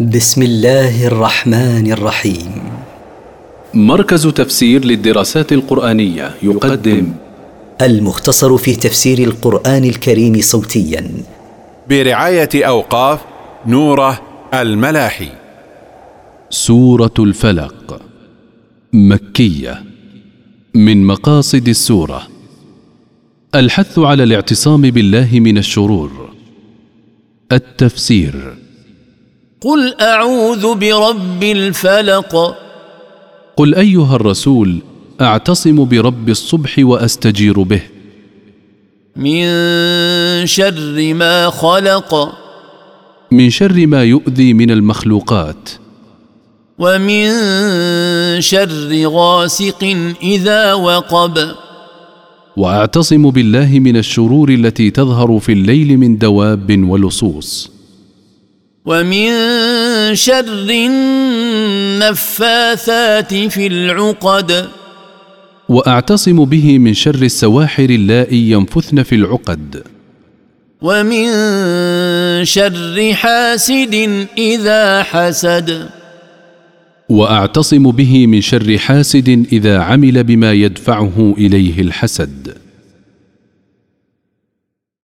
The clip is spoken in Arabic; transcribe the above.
بسم الله الرحمن الرحيم. مركز تفسير للدراسات القرآنية يقدم. المختصر في تفسير القرآن الكريم صوتيا. برعاية أوقاف نوره الملاحي. سورة الفلق. مكية. من مقاصد السورة. الحث على الاعتصام بالله من الشرور. التفسير. قل اعوذ برب الفلق. قل ايها الرسول اعتصم برب الصبح واستجير به. من شر ما خلق. من شر ما يؤذي من المخلوقات. ومن شر غاسق اذا وقب. واعتصم بالله من الشرور التي تظهر في الليل من دواب ولصوص. ومن شر النفاثات في العقد. وأعتصم به من شر السواحر اللائي ينفثن في العقد. ومن شر حاسد إذا حسد. وأعتصم به من شر حاسد إذا عمل بما يدفعه إليه الحسد.